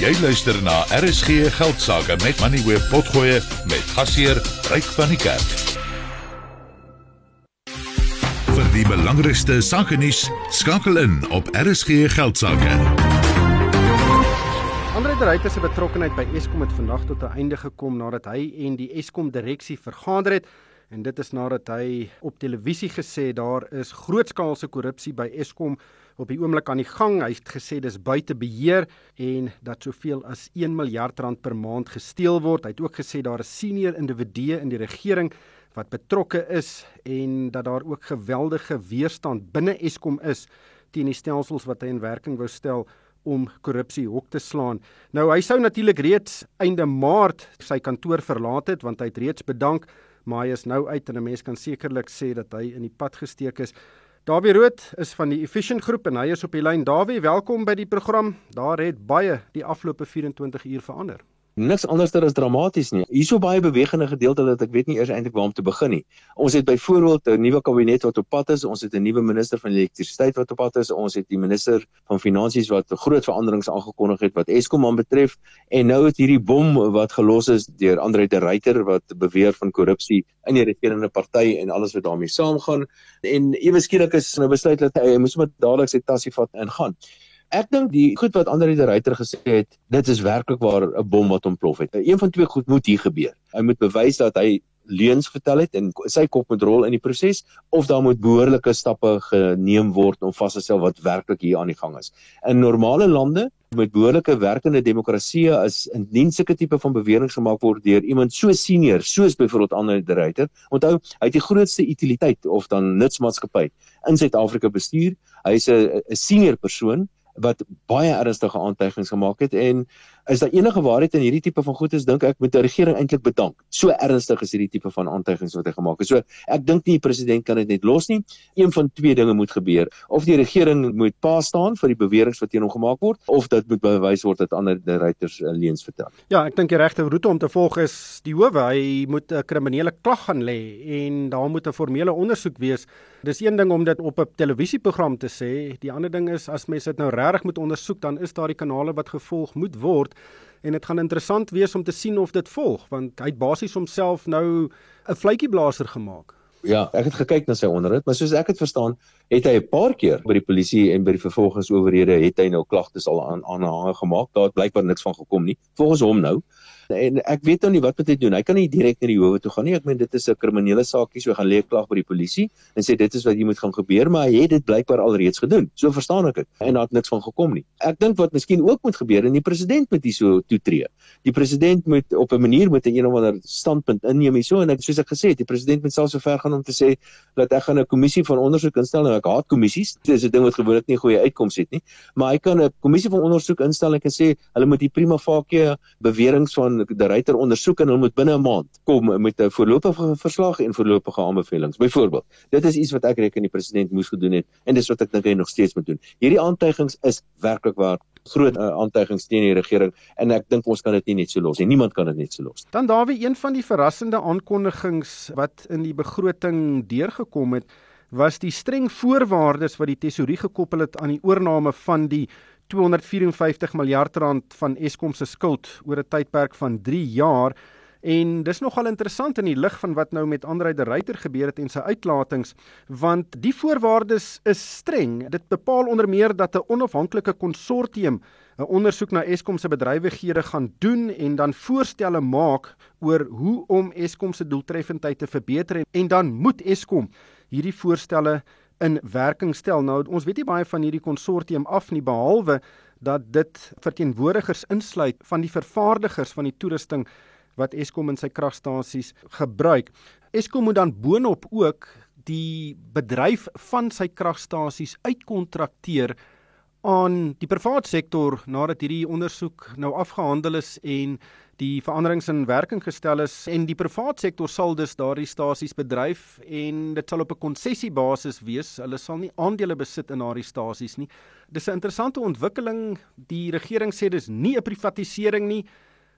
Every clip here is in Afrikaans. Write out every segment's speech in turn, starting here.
Jy luister na RSG Geldsaake met Money Web Potgoe met gasheer Ryk van die Kerk. Vir die belangrikste sake nuus skakel in op RSG Geldsaake. Andre de Ruyter se betrokkeheid by Eskom het vandag tot 'n einde gekom nadat hy en die Eskom direksie vergader het en dit is nadat hy op televisie gesê daar is grootskaalse korrupsie by Eskom op die oomblik aan die gang. Hy het gesê dis buite beheer en dat soveel as 1 miljard rand per maand gesteel word. Hy het ook gesê daar is senior individue in die regering wat betrokke is en dat daar ook geweldige weerstand binne Eskom is teen die stelsels wat hy in werking wou stel om korrupsie hok te slaan. Nou hy sou natuurlik reeds einde Maart sy kantoor verlaat het want hy het reeds bedank, maar hy is nou uit en 'n mens kan sekerlik sê dat hy in die pad gesteek is. Dawie Rood is van die Efficient Groep en hy is op die lyn. Dawie, welkom by die program. Daar het baie die afgelope 24 uur verander niks anderster as dramaties nie. Hierso baie bewegende gedeelte dat ek weet nie eers eintlik waar om te begin nie. Ons het byvoorbeeld 'n nuwe kabinet wat op pad is, ons het 'n nuwe minister van elektrisiteit wat op pad is, ons het die minister van finansies wat groot veranderings aangekondig het wat Eskom aanbetref en nou het hierdie bom wat gelos is deur Andre de Ruyter wat beweer van korrupsie in die regerende party en alles wat daarmee saamgaan en ewe skielik is nou besluit dat hy, hy moes met dadelik sy tassie vat en gaan. Ek dink die goed wat Andre de Ruyter gesê het, dit is werklik waar 'n bom wat ontplof het. Een van twee goed moet hier gebeur. Hy moet bewys dat hy leuns vertel het en sy kop moet rol in die proses of daar moet behoorlike stappe geneem word om vas te stel wat werklik hier aan die gang is. In normale lande met behoorlike werkende demokrasie is indien sulke tipe van beweringe gemaak word deur iemand so senior soos byvoorbeeld Andre de Ruyter. Onthou, hy het die grootste utiliteit of dan nutsmaatskappy in Suid-Afrika bestuur. Hy is 'n senior persoon wat baie ernstige aantuigings gemaak het en is daar enige waarheid in hierdie tipe van goed is dink ek moet die regering eintlik bedank. So ernstig is hierdie tipe van aantuigings wat hy gemaak het. So ek dink nie die president kan dit net los nie. Een van twee dinge moet gebeur. Of die regering moet pa staan vir die beweringe wat teen hom gemaak word of dit moet bewys word dat ander ruiters uh, leuns vertel. Ja, ek dink die regte roete om te volg is die howe. Hy moet 'n kriminele klag gaan lê en daar moet 'n formele ondersoek wees. Dis een ding om dit op 'n televisieprogram te sê. Die ander ding is as mense dit nou regtig moet ondersoek, dan is daar die kanale wat gevolg moet word en dit gaan interessant wees om te sien of dit volg want hy het basies homself nou 'n vletjieblaser gemaak. Ja, ek het gekyk na sy onderhoud, maar soos ek dit verstaan, het hy 'n paar keer by die polisie en by die vervolgingsowerhede het hy nou klagtes al aan aanhange gemaak. Daar het blykbaar niks van gekom nie. Volgens hom nou en ek weet nou nie wat moet hy doen. Hy kan nie direk na die howe toe gaan nie. Ek meen dit is 'n kriminele saakie, so gaan lê 'n klag by die polisie en sê dit is wat jy moet gaan gebeur, maar hy het dit blykbaar alreeds gedoen. So verstaan ek dit. En daar het niks van gekom nie. Ek dink wat miskien ook moet gebeur en die president moet hierso toetree. Die president moet op 'n manier met 'n een of ander standpunt inneem hierso en ek soos ek gesê het, die president moet selfs so ver gaan om te sê dat ek gaan 'n kommissie van ondersoek instel en ek haat kommissies. Dit is 'n ding wat gewoonlik nie goeie uitkomste het nie, maar hy kan 'n kommissie van ondersoek instel en sê hulle moet die prima facie beweringe van die ruiter ondersoek en hulle moet binne 'n maand kom met 'n voorlopige verslag en voorlopige aanbevelings. Byvoorbeeld, dit is iets wat ek reken die president moes gedoen het en dis wat ek dink hy nog steeds moet doen. Hierdie aantuigings is werklik waar groot uh, aantuigings teen die regering en ek dink ons kan dit nie net so los nie. Niemand kan dit net so los. Dan daar weer een van die verrassende aankondigings wat in die begroting deurgekom het was die streng voorwaardes wat die tesourier gekoppel het aan die oorneem van die 254 miljard rand van Eskom se skuld oor 'n tydperk van 3 jaar. En dis nogal interessant in die lig van wat nou met Andre de Ruyter gebeur het en sy uitlatings, want die voorwaardes is streng. Dit bepaal onder meer dat 'n onafhanklike konsortium 'n ondersoek na Eskom se bedrywighede gaan doen en dan voorstelle maak oor hoe om Eskom se doeltreffendheid te verbeter en, en dan moet Eskom hierdie voorstelle in werking stel. Nou ons weet nie baie van hierdie konsortium af nie behalwe dat dit verteenwoordigers insluit van die vervaardigers van die toerusting wat Eskom in sy kragstasies gebruik. Eskom moet dan boonop ook die bedryf van sy kragstasies uitkontrakteer aan die private sektor nadat hierdie ondersoek nou afgehandel is en die veranderings in werking gestel is en die private sektor sal dus daardie stasies bedryf en dit sal op 'n konsessiebasis wees. Hulle sal nie aandele besit in daardie stasies nie. Dis 'n interessante ontwikkeling. Die regering sê dis nie 'n privatisering nie,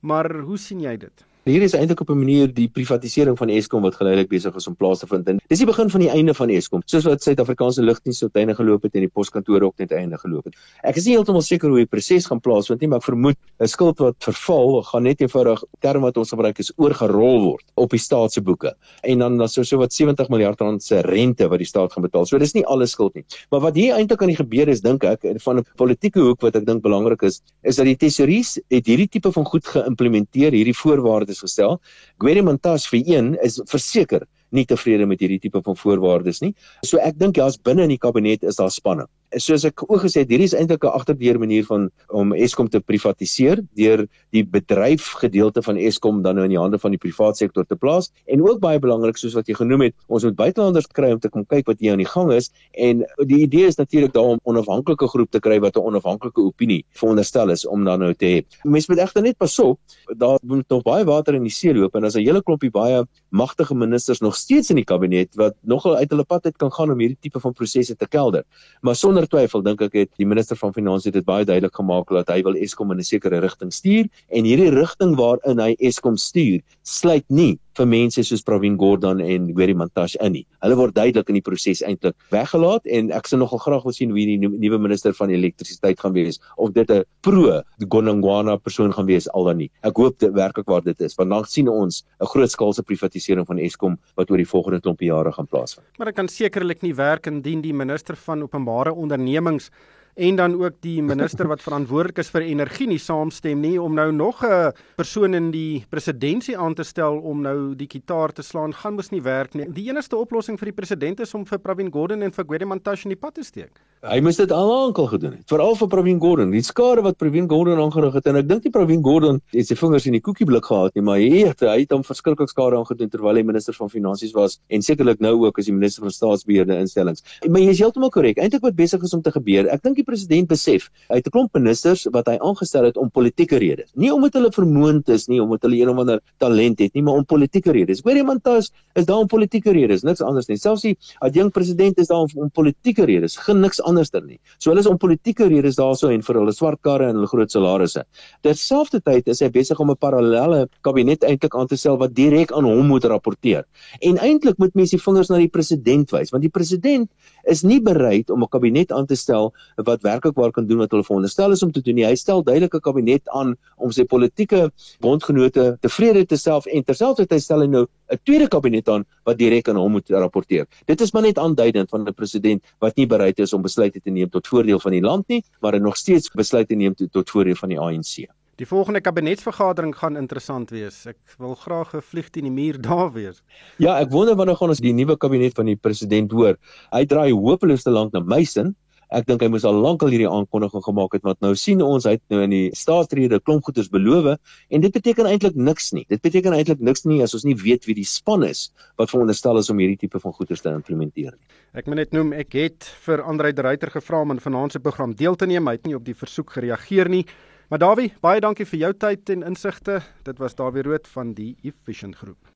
maar hoe sien jy dit? Hier is eintlik op 'n manier die privatisering van Eskom wat geleidelik besig is om plaas te vind. En dis die begin van die einde van Eskom, soos wat Suid-Afrikaanse lugdiens tot einde geloop het en die poskantore ook net einde geloop het. Ek is nie heeltemal seker hoe die proses gaan plaasvind nie, maar ek vermoed 'n skuld wat verval gaan net eenvoudig term wat ons gebruik is oorgerol word op die staat se boeke. En dan dan so so wat 70 miljard rand se rente wat die staat gaan betaal. So dis nie alles skuld nie. Maar wat hier eintlik aan die gebeur is, dink ek, van 'n politieke hoek wat ek dink belangrik is, is dat die tesouriers het hierdie tipe van goed geïmplementeer, hierdie voorwaardes gestel. Gweri Montas vir een is verseker nie tevrede met hierdie tipe van voorwaardes nie. So ek dink ja's binne in die kabinet is daar spanning soos ek ook gesê het, hierdie is eintlik 'n agterdeur manier van om Eskom te privatiseer deur die bedryf gedeelte van Eskom dan nou in die hande van die privaat sektor te plaas en ook baie belangrik soos wat jy genoem het, ons moet buitelanders kry om te kom kyk wat hier aan die gang is en die idee is natuurlik daar om onafhanklike groep te kry wat 'n onafhanklike opinie veronderstel is om dan nou te hê. Mense moet egter net pasop, daar moet nog baie water in die see loop en as 'n hele klompie baie magtige ministers nog steeds in die kabinet wat nogal uit hulle pad uit kan gaan om hierdie tipe van prosesse te kelder. Maar sonder twyfel dink ek het die minister van finansie dit baie duidelik gemaak dat hy wil Eskom in 'n sekere rigting stuur en hierdie rigting waarin hy Eskom stuur sluit nie vir mense soos Pravin Gordhan en Gweri Mantashe in nie. Hulle word duidelik in die proses eintlik weggelaat en ek sou nogal graag wil sien hoe die nuwe minister van elektrisiteit gaan wees of dit 'n pro Gonangwana persoon gaan wees al dan nie. Ek hoop dit werklik waar dit is want dan sien ons 'n grootskaalse privatisering van Eskom wat oor die volgende klompie jare gaan plaasvind. Maar dit kan sekerlik nie werk indien die minister van openbare ondernemings en dan ook die minister wat verantwoordelik is vir energie nie saamstem nie om nou nog 'n persoon in die presidentskap aan te stel om nou die kitaar te slaan gaan mos nie werk nie. Die enigste oplossing vir die president is om vir Pravin Gordhan en vir Gwedimantash in die pad te steek. Hy moes dit al aankel gedoen het, veral vir Pravin Gordhan. Die skade wat Pravin Gordhan aangerig het en ek dink die Pravin Gordhan het sy vingers in die koekieblik gehad nie, maar hy het hy het hom verskriklik skade aangedoen terwyl hy minister van finansies was en sekerlik nou ook as die minister van staatsbeheerde instellings. Maar jy is heeltemal korrek. Eintlik wat besig is om te gebeur, ek dink die president besef, hy het 'n klomp ministers wat hy aangestel het om politieke redes. Nie omdat hulle vermoond is nie, omdat hulle of ander talent het nie, maar om politieke redes. Hoor iemand tas is daar om politieke redes, niks anders nie. Selfs die adjunk president is daar om, om politieke redes, geen niks anderster nie. So hulle is om politieke redes daarso en vir hulle swart karre en hulle groot salarisse. Terselfdertyd is hy besig om 'n parallelle kabinet eintlik aan te stel wat direk aan hom moet rapporteer. En eintlik moet mense die vingers na die president wys, want die president is nie bereid om 'n kabinet aan te stel wat werklik waar kan doen wat hulle veronderstel is om te doen nie. Hy stel duidelike kabinet aan om sy politieke bondgenote tevrede te stel en terselfdertyd stel hy nou 'n tweede kabinet aan wat direk aan hom moet rapporteer. Dit is maar net aanduidend van 'n president wat nie bereid is om besluite te neem tot voordeel van die land nie, maar hy nog steeds besluite neem tot voordeel van die ANC. Die volgende kabinetsvergadering gaan interessant wees. Ek wil graag 'n vlieg teen die muur daar wees. Ja, ek wonder wanneer gaan ons die nuwe kabinet van die president hoor. Hy draai hopeloos te lank na my sin. Ek dink hy moes al lankal hierdie aankondiging gemaak het want nou sien ons hy het nou in die staatsrede klomp goeders beloof en dit beteken eintlik niks nie. Dit beteken eintlik niks nie as ons nie weet wie die span is wat veronderstel is om hierdie tipe van goeders te implementeer nie. Ek moet net noem ek het vir Andrei de Ruyter gevra om in vanaand se program deel te neem. Hy het nie op die versoek gereageer nie. Maar Dawie, baie dankie vir jou tyd en insigte. Dit was Dawie Rood van die Efficient Groep.